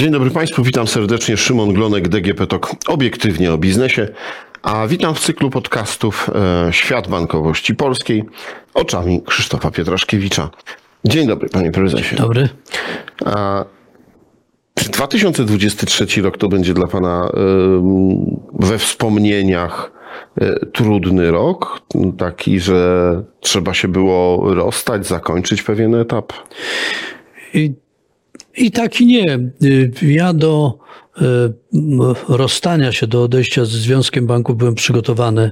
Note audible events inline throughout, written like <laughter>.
Dzień dobry Państwu, witam serdecznie. Szymon Glonek, DGP TOK, obiektywnie o biznesie. A witam w cyklu podcastów e, Świat Bankowości Polskiej oczami Krzysztofa Pietraszkiewicza. Dzień dobry, panie prezesie. Dobry. A, czy 2023 rok to będzie dla pana we wspomnieniach e, trudny rok? Taki, że trzeba się było rozstać, zakończyć pewien etap? I, i tak i nie. Y, Ja do y, rozstania się, do odejścia ze Związkiem Banków byłem przygotowany,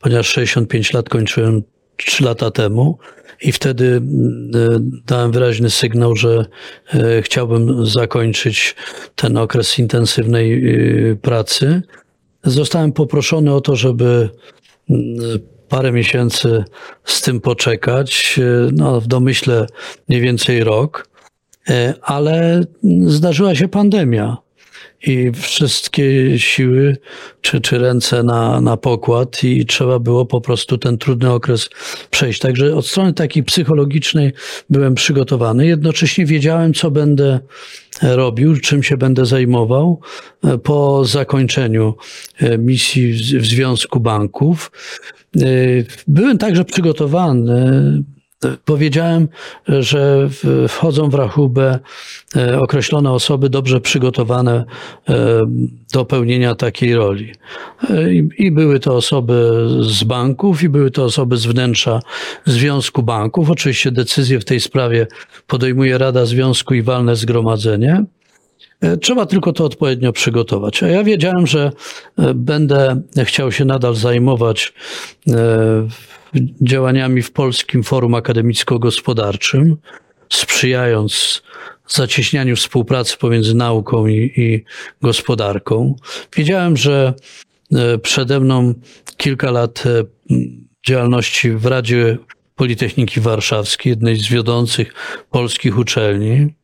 ponieważ 65 lat kończyłem 3 lata temu i wtedy y, dałem wyraźny sygnał, że chciałbym zakończyć ten okres intensywnej pracy. Zostałem poproszony o to, żeby parę miesięcy z tym poczekać, no w domyśle mniej więcej rok. E, ale zdarzyła się pandemia i wszystkie siły czy, czy ręce na, na pokład i trzeba było po prostu ten trudny okres przejść. Także od strony takiej psychologicznej byłem przygotowany. Jednocześnie wiedziałem, co będę robił, czym się będę zajmował e, po zakończeniu e, misji w Związku Banków. Byłem także przygotowany Powiedziałem, że wchodzą w rachubę e, określone osoby dobrze przygotowane e, do pełnienia takiej roli. E, I były to osoby z banków, i były to osoby z wnętrza Związku Banków. Oczywiście decyzję w tej sprawie podejmuje Rada Związku i walne zgromadzenie. Trzeba tylko to odpowiednio przygotować. A ja wiedziałem, że będę chciał się nadal zajmować działaniami w Polskim Forum Akademicko-Gospodarczym, sprzyjając zacieśnianiu współpracy pomiędzy nauką i, i gospodarką. Wiedziałem, że e, przede mną kilka lat e, działalności w Radzie Politechniki Warszawskiej, jednej z wiodących polskich uczelni.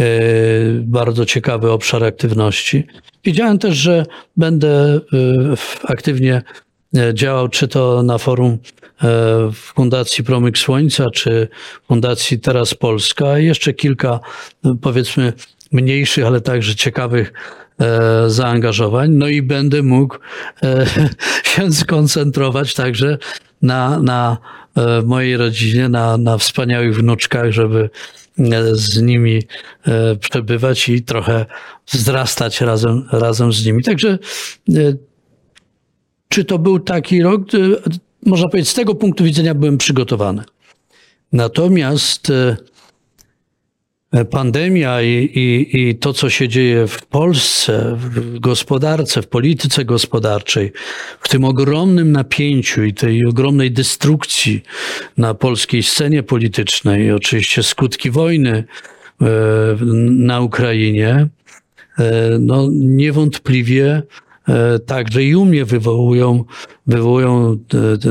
E, bardzo ciekawy obszar aktywności. Wiedziałem też, że będę aktywnie działał, czy to na forum e, w Fundacji Promyk Słońca, czy Fundacji Teraz Polska, i jeszcze kilka, no, powiedzmy, mniejszych, ale także ciekawych e, zaangażowań. No i będę mógł e, <laughs> się skoncentrować także na, na e, mojej rodzinie, na, na wspaniałych wnuczkach, żeby e, z nimi e, przebywać i trochę wzrastać razem, razem z nimi. Także e, czy to był taki rok? E, Można powiedzieć, z tego punktu widzenia byłem przygotowany. Natomiast e, pandemia i, i, i to, co się dzieje w Polsce, w gospodarce, w polityce gospodarczej, w tym ogromnym napięciu i tej ogromnej destrukcji na polskiej scenie politycznej, oczywiście skutki wojny e, na Ukrainie, e, no niewątpliwie e, także i u mnie wywołują, wywołują te, te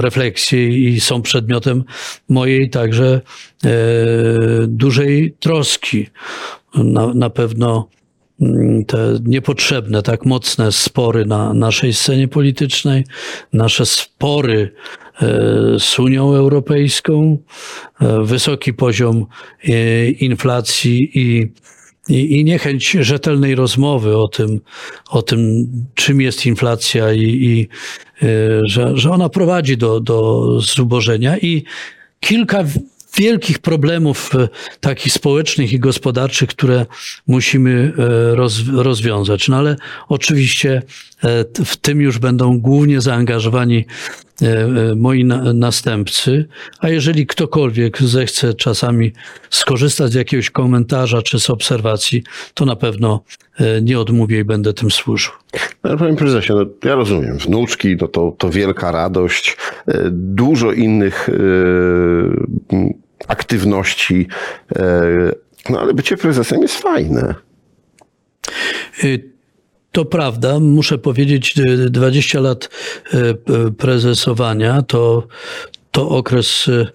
refleksje i są przedmiotem mojej także e, dużej troski. Na, na pewno mm, te niepotrzebne, tak mocne spory na naszej scenie politycznej, nasze spory e, z Unią Europejską, e, wysoki poziom e, inflacji i i, i niechęć rzetelnej rozmowy o tym, o tym czym jest inflacja i, i y, że, że ona prowadzi do, do zubożenia i kilka wielkich problemów e, takich społecznych i gospodarczych, które musimy e, roz, rozwiązać. No ale oczywiście e, w tym już będą głównie zaangażowani e, e, moi na, następcy, a jeżeli ktokolwiek zechce czasami skorzystać z jakiegoś komentarza czy z obserwacji, to na pewno e, nie odmówię i będę tym służył. No, Panie prezesie, no, ja rozumiem, wnuczki no to, to wielka radość, e, dużo innych e, aktywności, e, no ale bycie prezesem jest fajne. To prawda, muszę powiedzieć, y, 20 lat y, prezesowania to, to okres y,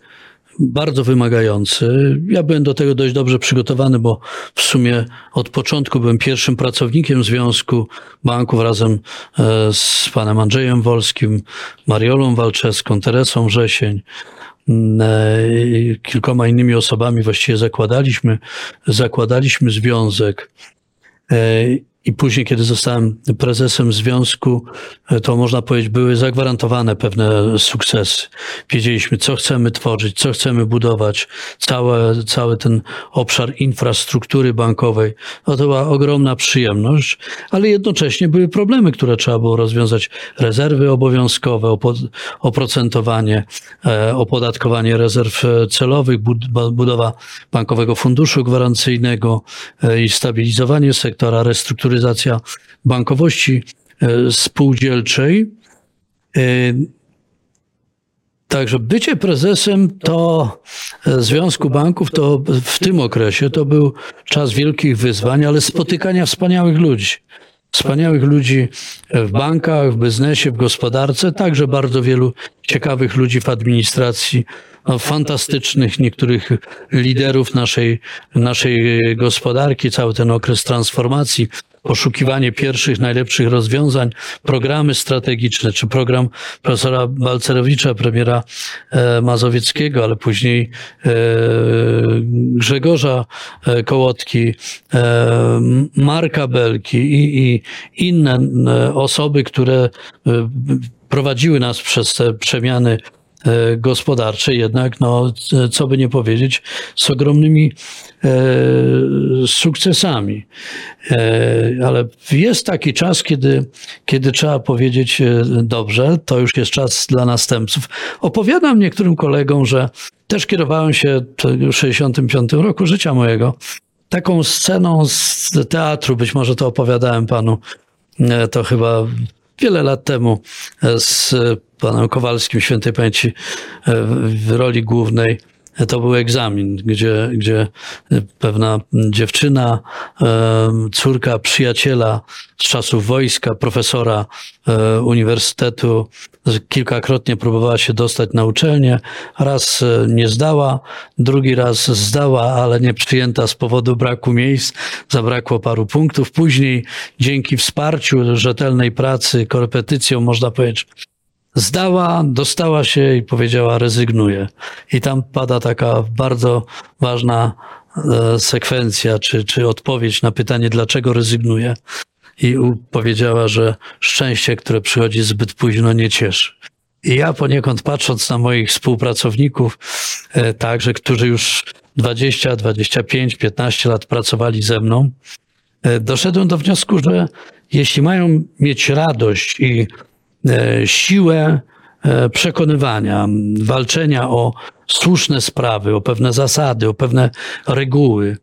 bardzo wymagający. Ja byłem do tego dość dobrze przygotowany, bo w sumie od początku byłem pierwszym pracownikiem Związku Banków razem e, z panem Andrzejem Wolskim, Mariolą Walczewską, Teresą Wrzesień mm, e, kilkoma innymi osobami właściwie zakładaliśmy, zakładaliśmy związek. I później, kiedy zostałem prezesem związku, to można powiedzieć, były zagwarantowane pewne sukcesy. Wiedzieliśmy, co chcemy tworzyć, co chcemy budować, cały, cały ten obszar infrastruktury bankowej. No to była ogromna przyjemność, ale jednocześnie były problemy, które trzeba było rozwiązać. Rezerwy obowiązkowe, oprocentowanie, opodatkowanie rezerw celowych, budowa bankowego funduszu gwarancyjnego i stabilizowanie sektora, restrukturyzacja bankowości spółdzielczej. Także bycie prezesem to Związku Banków to w tym okresie to był czas wielkich wyzwań, ale spotykania wspaniałych ludzi. Wspaniałych ludzi w bankach, w biznesie, w gospodarce, także bardzo wielu ciekawych ludzi w administracji, no, fantastycznych niektórych liderów naszej, naszej gospodarki, cały ten okres transformacji, poszukiwanie pierwszych, najlepszych rozwiązań, programy strategiczne, czy program profesora Balcerowicza, premiera e, Mazowieckiego, ale później e, Grzegorza e, Kołotki, Marka Belki i, i inne osoby, które prowadziły nas przez te przemiany gospodarcze, jednak, no, co by nie powiedzieć, z ogromnymi e, sukcesami. E, ale jest taki czas, kiedy, kiedy trzeba powiedzieć, dobrze, to już jest czas dla następców. Opowiadam niektórym kolegom, że też kierowałem się w 65 roku życia mojego taką sceną z teatru, być może to opowiadałem panu, to chyba wiele lat temu z panem Kowalskim świętej pamięci w roli głównej. To był egzamin, gdzie, gdzie pewna dziewczyna, córka przyjaciela z czasów wojska, profesora uniwersytetu, kilkakrotnie próbowała się dostać na uczelnię. Raz nie zdała, drugi raz zdała, ale nie przyjęta z powodu braku miejsc. Zabrakło paru punktów. Później, dzięki wsparciu, rzetelnej pracy, korepetycjom, można powiedzieć, zdała, dostała się i powiedziała rezygnuje. I tam pada taka bardzo ważna e, sekwencja, czy, czy odpowiedź na pytanie, dlaczego rezygnuje. I powiedziała, że szczęście, które przychodzi zbyt późno, nie cieszy. I ja poniekąd patrząc na moich współpracowników, e, także, którzy już 20, 25, 15 lat pracowali ze mną, e, doszedłem do wniosku, że jeśli mają mieć radość i siłę e, przekonywania, walczenia o słuszne sprawy, o pewne zasady, o pewne reguły,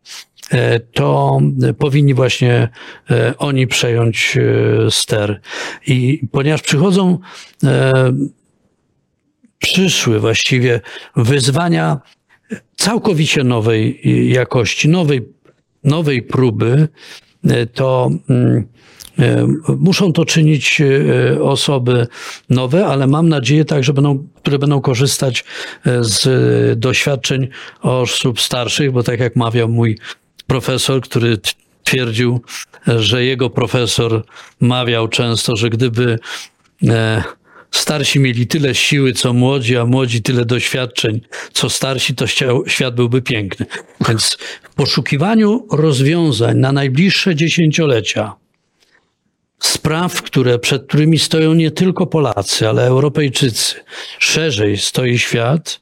e, to powinni właśnie oni przejąć ster. I ponieważ przychodzą, przyszły właściwie wyzwania całkowicie nowej jakości, nowej, nowej próby, to mm, E, muszą to czynić e, osoby nowe, ale mam nadzieję tak, że będą, które będą korzystać e, z doświadczeń osób starszych, bo tak jak mawiał mój profesor, który twierdził, że jego profesor mawiał często, że gdyby starsi mieli tyle siły, co młodzi, a młodzi tyle doświadczeń, co starsi, to świat byłby piękny. Więc w poszukiwaniu rozwiązań na najbliższe dziesięciolecia, spraw, które, przed którymi stoją nie tylko Polacy, ale Europejczycy, szerzej stoi świat,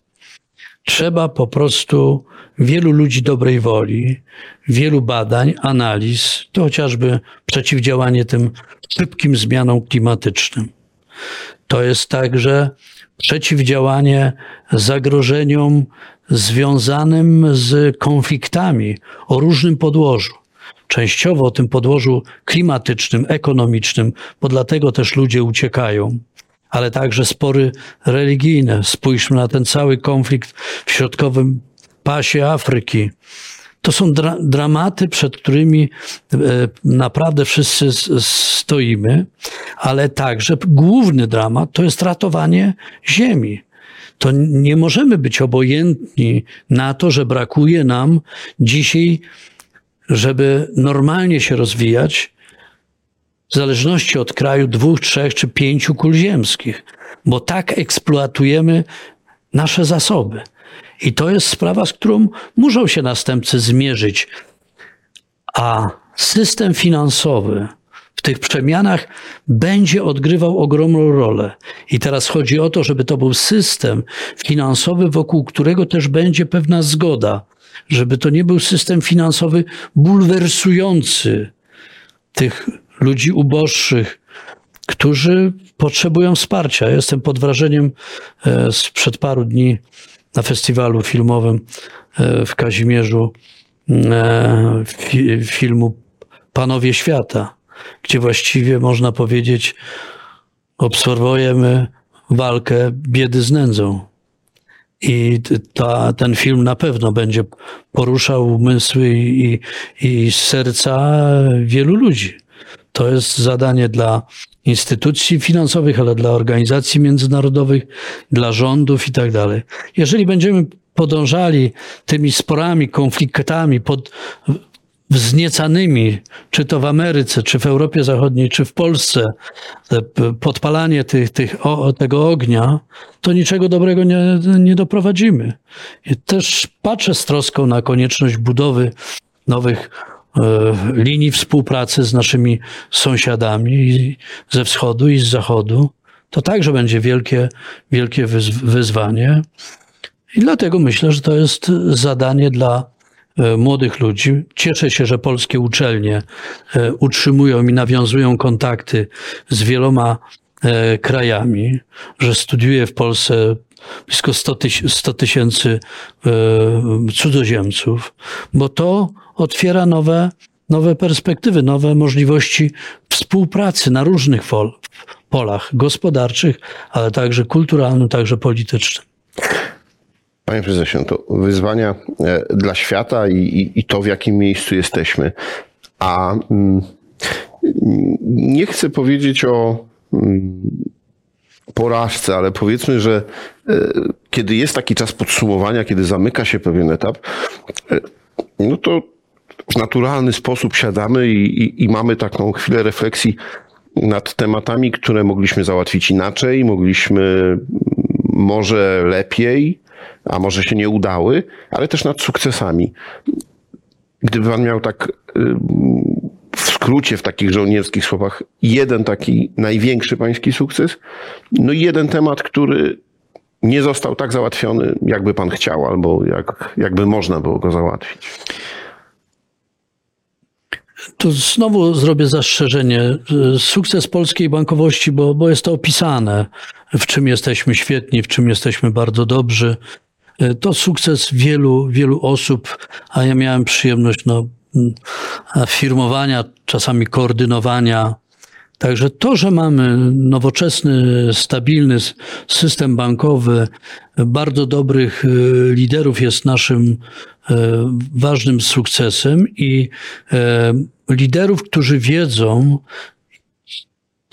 trzeba po prostu wielu ludzi dobrej woli, wielu badań, analiz, to chociażby przeciwdziałanie tym szybkim zmianom klimatycznym. To jest także przeciwdziałanie zagrożeniom związanym z konfliktami o różnym podłożu częściowo o tym podłożu klimatycznym, ekonomicznym, bo dlatego też ludzie uciekają, ale także spory religijne. Spójrzmy na ten cały konflikt w środkowym pasie Afryki. To są dra dramaty, przed którymi e, naprawdę wszyscy stoimy, ale także główny dramat to jest ratowanie ziemi. To nie możemy być obojętni na to, że brakuje nam dzisiaj żeby normalnie się rozwijać, w zależności od kraju dwóch, trzech czy pięciu kul ziemskich, bo tak eksploatujemy nasze zasoby. I to jest sprawa, z którą muszą się następcy zmierzyć. A system finansowy w tych przemianach będzie odgrywał ogromną rolę. I teraz chodzi o to, żeby to był system finansowy, wokół którego też będzie pewna zgoda, żeby to nie był system finansowy bulwersujący tych ludzi uboższych, którzy potrzebują wsparcia. Jestem pod wrażeniem e, sprzed paru dni na festiwalu filmowym e, w Kazimierzu e, fi, filmu Panowie Świata, gdzie właściwie można powiedzieć obserwujemy walkę biedy z nędzą. I ta, ten film na pewno będzie poruszał umysły i, i serca wielu ludzi. To jest zadanie dla instytucji finansowych, ale dla organizacji międzynarodowych, dla rządów i tak dalej. Jeżeli będziemy podążali tymi sporami, konfliktami, pod, wzniecanymi, czy to w Ameryce, czy w Europie Zachodniej, czy w Polsce, podpalanie tych, tych, o, tego ognia, to niczego dobrego nie, nie doprowadzimy. I też patrzę z troską na konieczność budowy nowych e, linii współpracy z naszymi sąsiadami ze wschodu i z zachodu. To także będzie wielkie, wielkie wyzwanie. I dlatego myślę, że to jest zadanie dla młodych ludzi. Cieszę się, że polskie uczelnie e, utrzymują i nawiązują kontakty z wieloma e, krajami, że studiuje w Polsce blisko 100 tysięcy cudzoziemców, bo to otwiera nowe, nowe perspektywy, nowe możliwości współpracy na różnych polach gospodarczych, ale także kulturalnym, także politycznym. Panie prezesie, to wyzwania e, dla świata i, i, i to, w jakim miejscu jesteśmy. A mm, nie chcę powiedzieć o mm, porażce, ale powiedzmy, że e, kiedy jest taki czas podsumowania, kiedy zamyka się pewien etap, e, no to w naturalny sposób siadamy i, i, i mamy taką chwilę refleksji nad tematami, które mogliśmy załatwić inaczej, mogliśmy mm, może lepiej, a może się nie udały, ale też nad sukcesami. Gdyby pan miał tak y, w skrócie, w takich żołnierskich słowach, jeden taki największy pański sukces, no i jeden temat, który nie został tak załatwiony, jakby pan chciał, albo jak, jakby można było go załatwić. Tu znowu zrobię zastrzeżenie. Sukces polskiej bankowości, bo, bo jest to opisane, w czym jesteśmy świetni, w czym jesteśmy bardzo dobrzy. E, to sukces wielu, wielu osób, a ja miałem przyjemność no, firmowania, czasami koordynowania. Także to, że mamy nowoczesny, stabilny system bankowy, bardzo dobrych e, liderów jest naszym e, ważnym sukcesem i liderów, którzy wiedzą,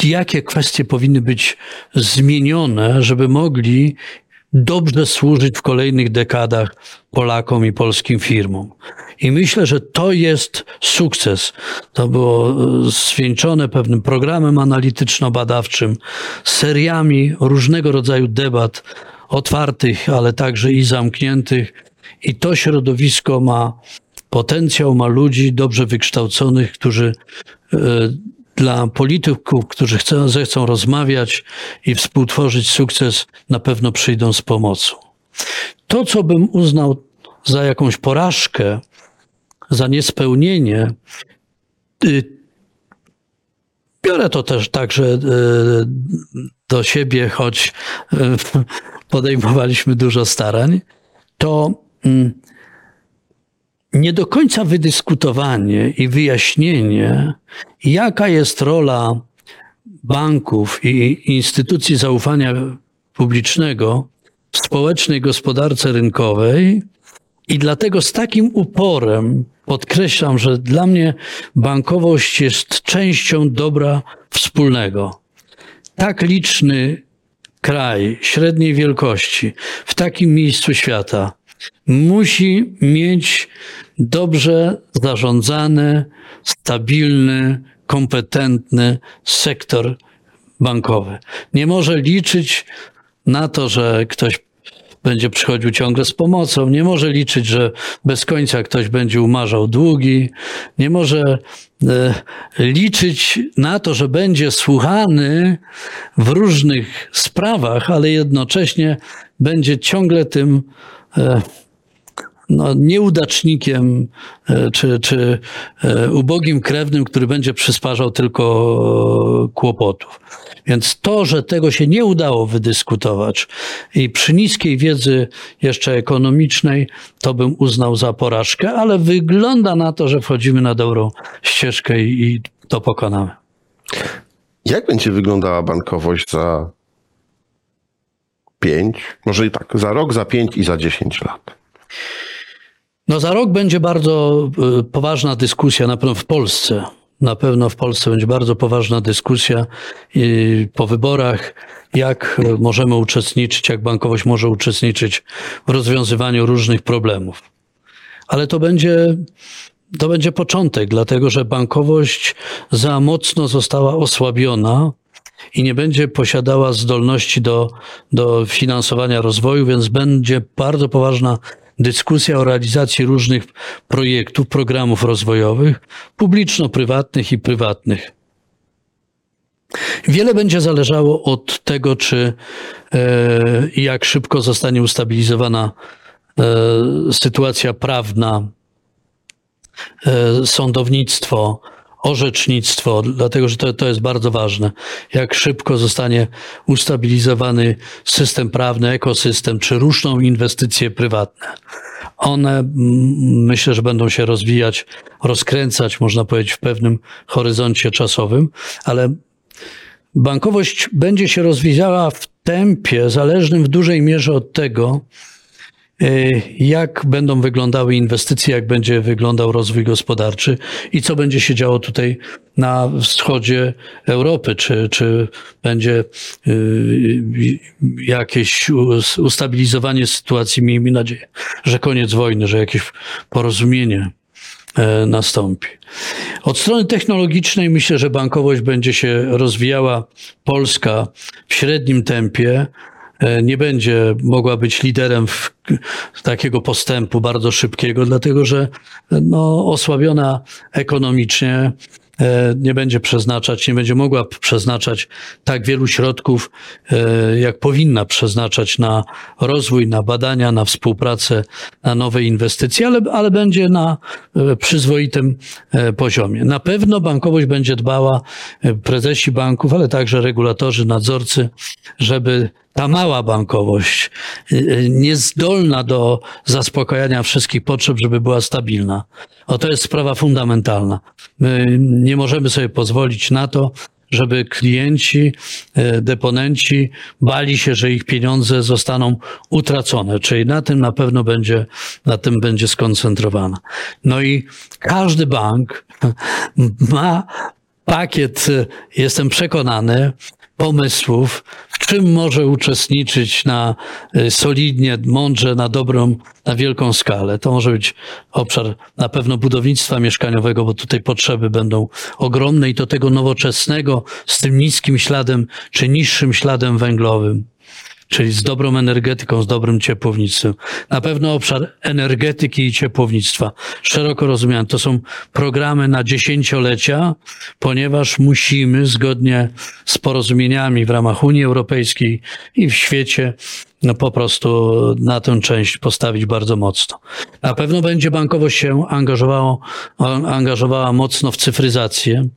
jakie kwestie powinny być zmienione, żeby mogli dobrze służyć w kolejnych dekadach Polakom i polskim firmom. I myślę, że to jest sukces. To było e, zwieńczone pewnym programem analityczno-badawczym, seriami różnego rodzaju debat, otwartych, ale także i zamkniętych. I to środowisko ma potencjał, ma ludzi dobrze wykształconych, którzy e, dla polityków, którzy chcą, zechcą rozmawiać i współtworzyć sukces, na pewno przyjdą z pomocą. To, co bym uznał za jakąś porażkę, za niespełnienie, y, biorę to też także y, do siebie, choć y, <laughs> podejmowaliśmy dużo starań, to mm, nie do końca wydyskutowanie i wyjaśnienie, jaka jest rola banków i instytucji zaufania publicznego w społecznej gospodarce rynkowej. I dlatego z takim uporem podkreślam, że dla mnie bankowość jest częścią dobra wspólnego. Tak liczny kraj średniej wielkości w takim miejscu świata musi mieć dobrze zarządzany, stabilny, kompetentny sektor bankowy. Nie może liczyć na to, że ktoś będzie przychodził ciągle z pomocą, nie może liczyć, że bez końca ktoś będzie umarzał długi, nie może e, liczyć na to, że będzie słuchany w różnych sprawach, ale jednocześnie będzie ciągle tym no, nieudacznikiem e, czy, czy e, ubogim krewnym, który będzie przysparzał tylko kłopotów. Więc to, że tego się nie udało wydyskutować i przy niskiej wiedzy jeszcze ekonomicznej, to bym uznał za porażkę, ale wygląda na to, że wchodzimy na dobrą ścieżkę i, i to pokonamy. Jak będzie wyglądała bankowość za pięć, może i tak, za rok, za pięć i za dziesięć lat? No za rok będzie bardzo y, poważna dyskusja, na pewno w Polsce. Na pewno w Polsce będzie bardzo poważna dyskusja y, po wyborach, jak możemy uczestniczyć, jak bankowość może uczestniczyć w rozwiązywaniu różnych problemów. Ale to będzie, to będzie początek, dlatego że bankowość za mocno została osłabiona i nie będzie posiadała zdolności do, do finansowania rozwoju, więc będzie bardzo poważna dyskusja o realizacji różnych projektów, programów rozwojowych, publiczno-prywatnych i prywatnych. Wiele będzie zależało od tego, czy e, jak szybko zostanie ustabilizowana e, sytuacja prawna, e, sądownictwo, orzecznictwo, dlatego że to, to jest bardzo ważne. Jak szybko zostanie ustabilizowany system prawny, ekosystem, czy ruszną inwestycje prywatne. One myślę, że będą się rozwijać, rozkręcać, można powiedzieć, w pewnym horyzoncie czasowym, ale bankowość będzie się rozwijała w tempie zależnym w dużej mierze od tego, jak będą wyglądały inwestycje, jak będzie wyglądał rozwój gospodarczy i co będzie się działo tutaj na wschodzie Europy, czy, czy będzie y, jakieś ustabilizowanie sytuacji, miejmy nadzieję, że koniec wojny, że jakieś porozumienie e, nastąpi. Od strony technologicznej myślę, że bankowość będzie się rozwijała. Polska w średnim tempie, E, nie będzie mogła być liderem w, takiego postępu bardzo szybkiego, dlatego że no, osłabiona ekonomicznie E, nie będzie przeznaczać, nie będzie mogła przeznaczać tak wielu środków, e, jak powinna przeznaczać na rozwój, na badania, na współpracę, na nowe inwestycje, ale, ale będzie na e, przyzwoitym poziomie. Na pewno bankowość będzie dbała, prezesi banków, ale także regulatorzy, nadzorcy, żeby ta mała bankowość, niezdolna do zaspokajania wszystkich potrzeb, żeby była stabilna. O to jest sprawa fundamentalna. My nie możemy sobie pozwolić na to, żeby klienci, e, deponenci bali się, że ich pieniądze zostaną utracone. Czyli na tym na pewno będzie, na tym będzie skoncentrowana. No i każdy bank <laughs> ma pakiet, jestem przekonany, pomysłów, w czym może uczestniczyć na y, solidnie, mądrze, na dobrą, na wielką skalę. To może być obszar na pewno budownictwa mieszkaniowego, bo tutaj potrzeby będą ogromne i to tego nowoczesnego z tym niskim śladem czy niższym śladem węglowym czyli z dobrą energetyką, z dobrym ciepłownictwem. Na pewno obszar energetyki i ciepłownictwa, szeroko rozumiany, to są programy na dziesięciolecia, ponieważ musimy zgodnie z porozumieniami w ramach Unii Europejskiej i w świecie no po prostu na tę część postawić bardzo mocno. Na pewno będzie bankowość się angażowało, angażowała mocno w cyfryzację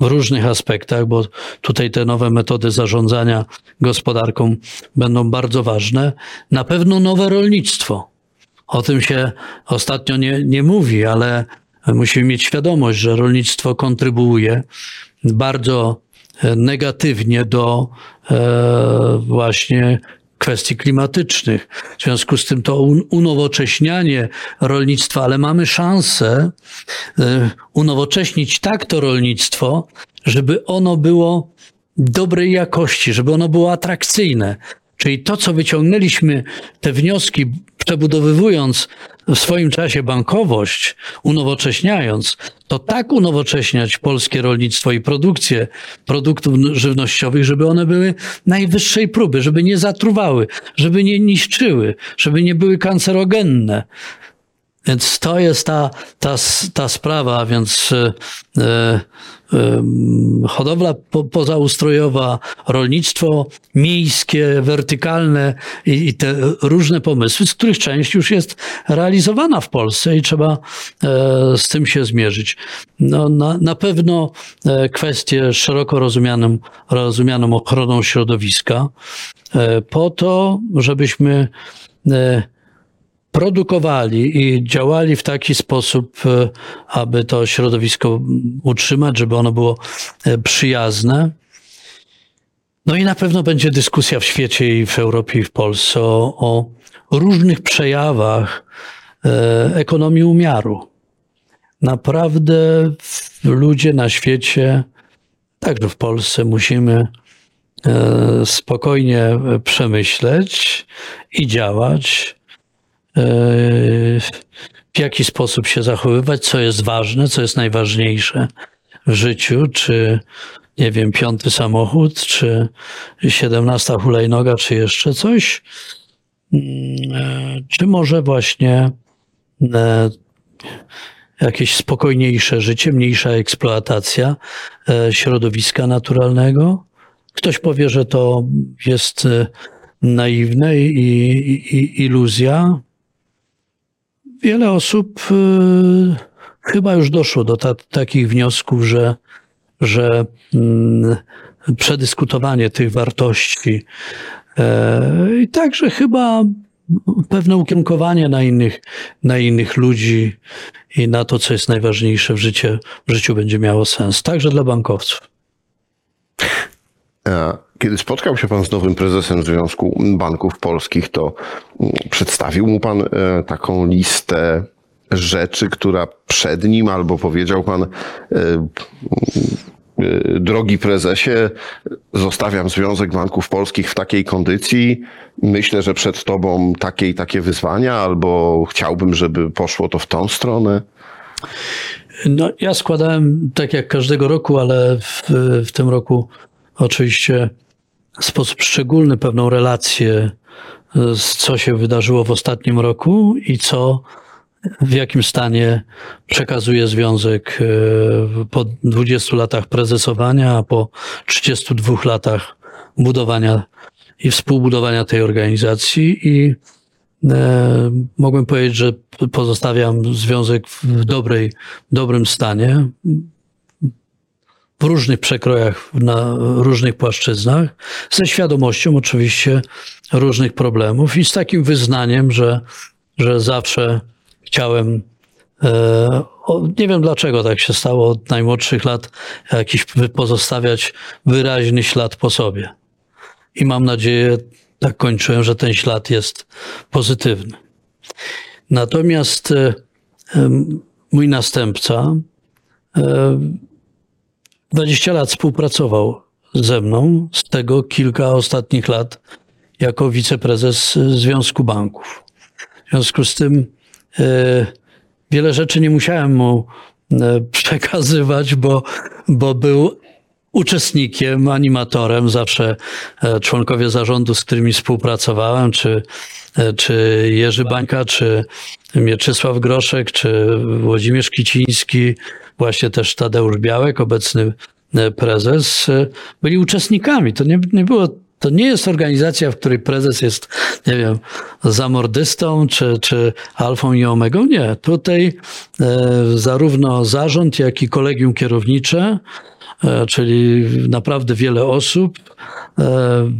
w różnych aspektach, bo tutaj te nowe metody zarządzania gospodarką będą bardzo ważne. Na pewno nowe rolnictwo. O tym się ostatnio nie, nie mówi, ale musimy mieć świadomość, że rolnictwo kontrybuuje bardzo negatywnie do e, właśnie kwestii klimatycznych. W związku z tym to unowocześnianie rolnictwa, ale mamy szansę e, unowocześnić tak to rolnictwo, żeby ono było dobrej jakości, żeby ono było atrakcyjne. Czyli to, co wyciągnęliśmy, te wnioski, przebudowywując w swoim czasie bankowość, unowocześniając, to tak unowocześniać polskie rolnictwo i produkcję produktów żywnościowych, żeby one były najwyższej próby, żeby nie zatruwały, żeby nie niszczyły, żeby nie były kancerogenne. Więc to jest ta, ta, ta sprawa, więc e, e, hodowla po, pozaustrojowa, rolnictwo miejskie, wertykalne i, i, te różne pomysły, z których część już jest realizowana w Polsce i trzeba e, z tym się zmierzyć. No, na, na pewno e, kwestie szeroko rozumianą, rozumianą ochroną środowiska, e, po to, żebyśmy e, produkowali i działali w taki sposób, e, aby to środowisko utrzymać, żeby ono było e, przyjazne. No i na pewno będzie dyskusja w świecie i w Europie i w Polsce o, o różnych przejawach e, ekonomii umiaru. Naprawdę ludzie na świecie, także w Polsce, musimy spokojnie przemyśleć i działać w jaki sposób się zachowywać, co jest ważne, co jest najważniejsze w życiu, czy nie wiem, piąty samochód, czy siedemnasta hulajnoga, czy jeszcze coś, czy może właśnie e, jakieś spokojniejsze życie, mniejsza eksploatacja e, środowiska naturalnego. Ktoś powie, że to jest e, naiwne i, i, i iluzja wiele osób y, chyba już doszło do ta, takich wniosków, że, że mm, przedyskutowanie tych wartości e, i także chyba pewne ukierunkowanie na innych, na innych ludzi i na to, co jest najważniejsze w, życie, w życiu będzie miało sens, także dla bankowców. Kiedy spotkał się pan z nowym prezesem Związku Banków Polskich, to mm, przedstawił mu pan e, taką listę rzeczy, która przed nim, albo powiedział pan, e, e, drogi prezesie, zostawiam Związek Banków Polskich w takiej kondycji. Myślę, że przed tobą takie i takie wyzwania, albo chciałbym, żeby poszło to w tą stronę. No, ja składałem tak jak każdego roku, ale w, w tym roku oczywiście sposób szczególny pewną relację z co się wydarzyło w ostatnim roku i co w jakim stanie przekazuje związek e, po 20 latach prezesowania, a po 32 latach budowania i współbudowania tej organizacji. I e, mogłem powiedzieć, że pozostawiam związek w dobrej, dobrym stanie w różnych przekrojach, na różnych płaszczyznach, ze świadomością oczywiście różnych problemów i z takim wyznaniem, że, że zawsze chciałem, e, nie wiem dlaczego tak się stało, od najmłodszych lat jakiś pozostawiać wyraźny ślad po sobie. I mam nadzieję, tak kończyłem, że ten ślad jest pozytywny. Natomiast e, mój następca e, 20 lat współpracował ze mną, z tego kilka ostatnich lat jako wiceprezes Związku Banków. W związku z tym e, wiele rzeczy nie musiałem mu e, przekazywać, bo, bo był uczestnikiem, animatorem. Zawsze e, członkowie zarządu, z którymi współpracowałem, czy, e, czy Jerzy Bańka, czy Mieczysław Groszek, czy Włodzimierz Kiciński, właśnie też Tadeusz Białek, obecny e, prezes, byli uczestnikami. To nie, nie było to nie jest organizacja, w której prezes jest, nie wiem, zamordystą czy, czy alfą i omegą. Nie. Tutaj e, zarówno zarząd, jak i kolegium kierownicze E, czyli naprawdę wiele osób e,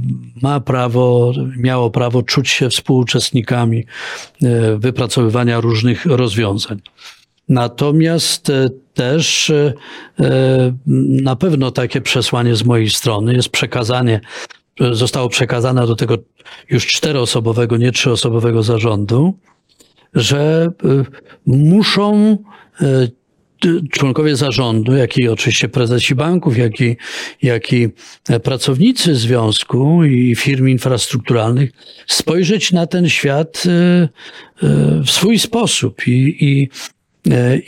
ma prawo, miało prawo czuć się współuczestnikami e, wypracowywania różnych rozwiązań. Natomiast też na pewno takie przesłanie z mojej strony jest przekazanie, zostało przekazane do tego już czteroosobowego, nie trzyosobowego zarządu, że muszą członkowie zarządu, jak i oczywiście prezesi banków, jak i, jak i e, pracownicy związku i firm infrastrukturalnych spojrzeć na ten świat e, w swój sposób i, i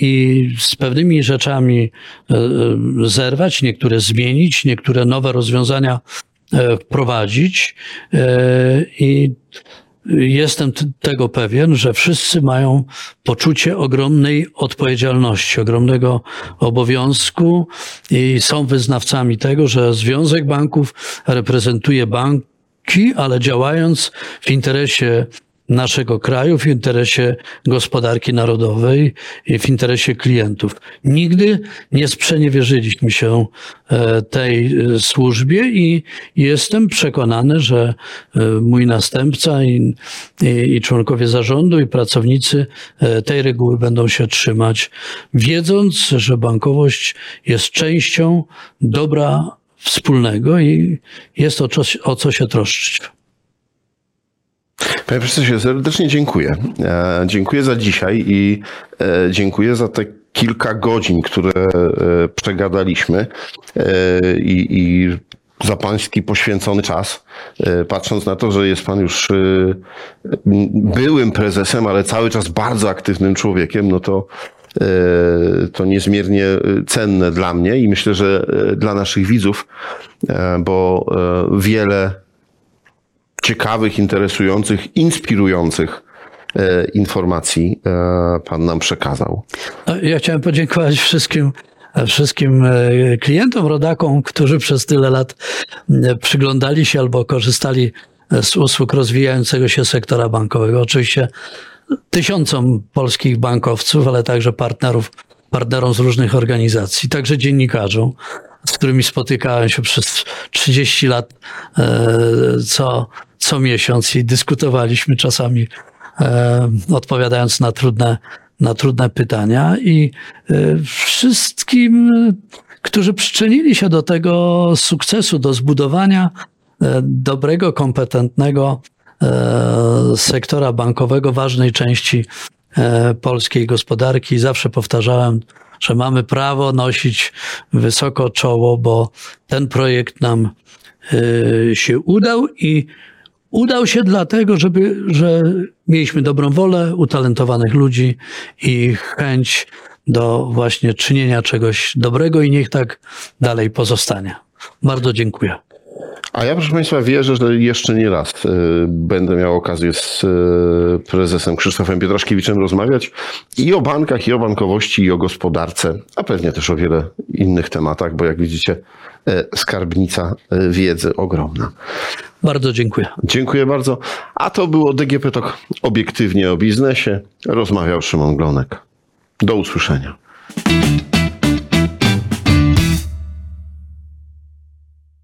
i z pewnymi rzeczami zerwać, niektóre zmienić, niektóre nowe rozwiązania wprowadzić. I jestem tego pewien, że wszyscy mają poczucie ogromnej odpowiedzialności, ogromnego obowiązku i są wyznawcami tego, że Związek Banków reprezentuje banki, ale działając w interesie naszego kraju, w interesie gospodarki narodowej i w interesie klientów. Nigdy nie sprzeniewierzyliśmy się e, tej e, służbie i jestem przekonany, że e, mój następca i, i, i członkowie zarządu i pracownicy tej reguły będą się trzymać, wiedząc, że bankowość jest częścią dobra wspólnego i jest o, o co się troszczyć. Panie profesorze, serdecznie dziękuję. E, dziękuję za dzisiaj i e, dziękuję za te kilka godzin, które e, przegadaliśmy i, i za pański poświęcony czas. Patrząc na to, że jest pan już byłym prezesem, ale cały czas bardzo aktywnym człowiekiem, no to to niezmiernie cenne dla mnie i myślę, że dla naszych widzów, bo wiele ciekawych, interesujących, inspirujących e, informacji e, Pan nam przekazał. Ja chciałem podziękować wszystkim wszystkim e, klientom, rodakom, którzy przez tyle lat przyglądali się albo korzystali z usług rozwijającego się sektora bankowego. Oczywiście tysiącom polskich bankowców, ale także partnerów, partnerom z różnych organizacji, także dziennikarzom, z którymi spotykałem się przez 30 lat co, co miesiąc i dyskutowaliśmy czasami, e, odpowiadając na trudne, na trudne pytania i e, wszystkim, którzy przyczynili się do tego sukcesu, do zbudowania e, dobrego, kompetentnego e, sektora bankowego, ważnej części e, polskiej gospodarki. Zawsze powtarzałem, że mamy prawo nosić wysoko czoło, bo ten projekt nam e, się udał i Udał się dlatego, żeby, że mieliśmy dobrą wolę, utalentowanych ludzi i chęć do właśnie czynienia czegoś dobrego i niech tak dalej pozostanie. Bardzo dziękuję. A ja, proszę Państwa, wierzę, że jeszcze nie raz y, będę miał okazję z y, prezesem Krzysztofem Pietraszkiewiczem rozmawiać i o bankach, i o bankowości, i o gospodarce, a pewnie też o wiele innych tematach, bo jak widzicie, y, skarbnica wiedzy ogromna. Bardzo dziękuję. Dziękuję bardzo. A to było DGP Talk obiektywnie o biznesie. Rozmawiał Szymon Glonek. Do usłyszenia.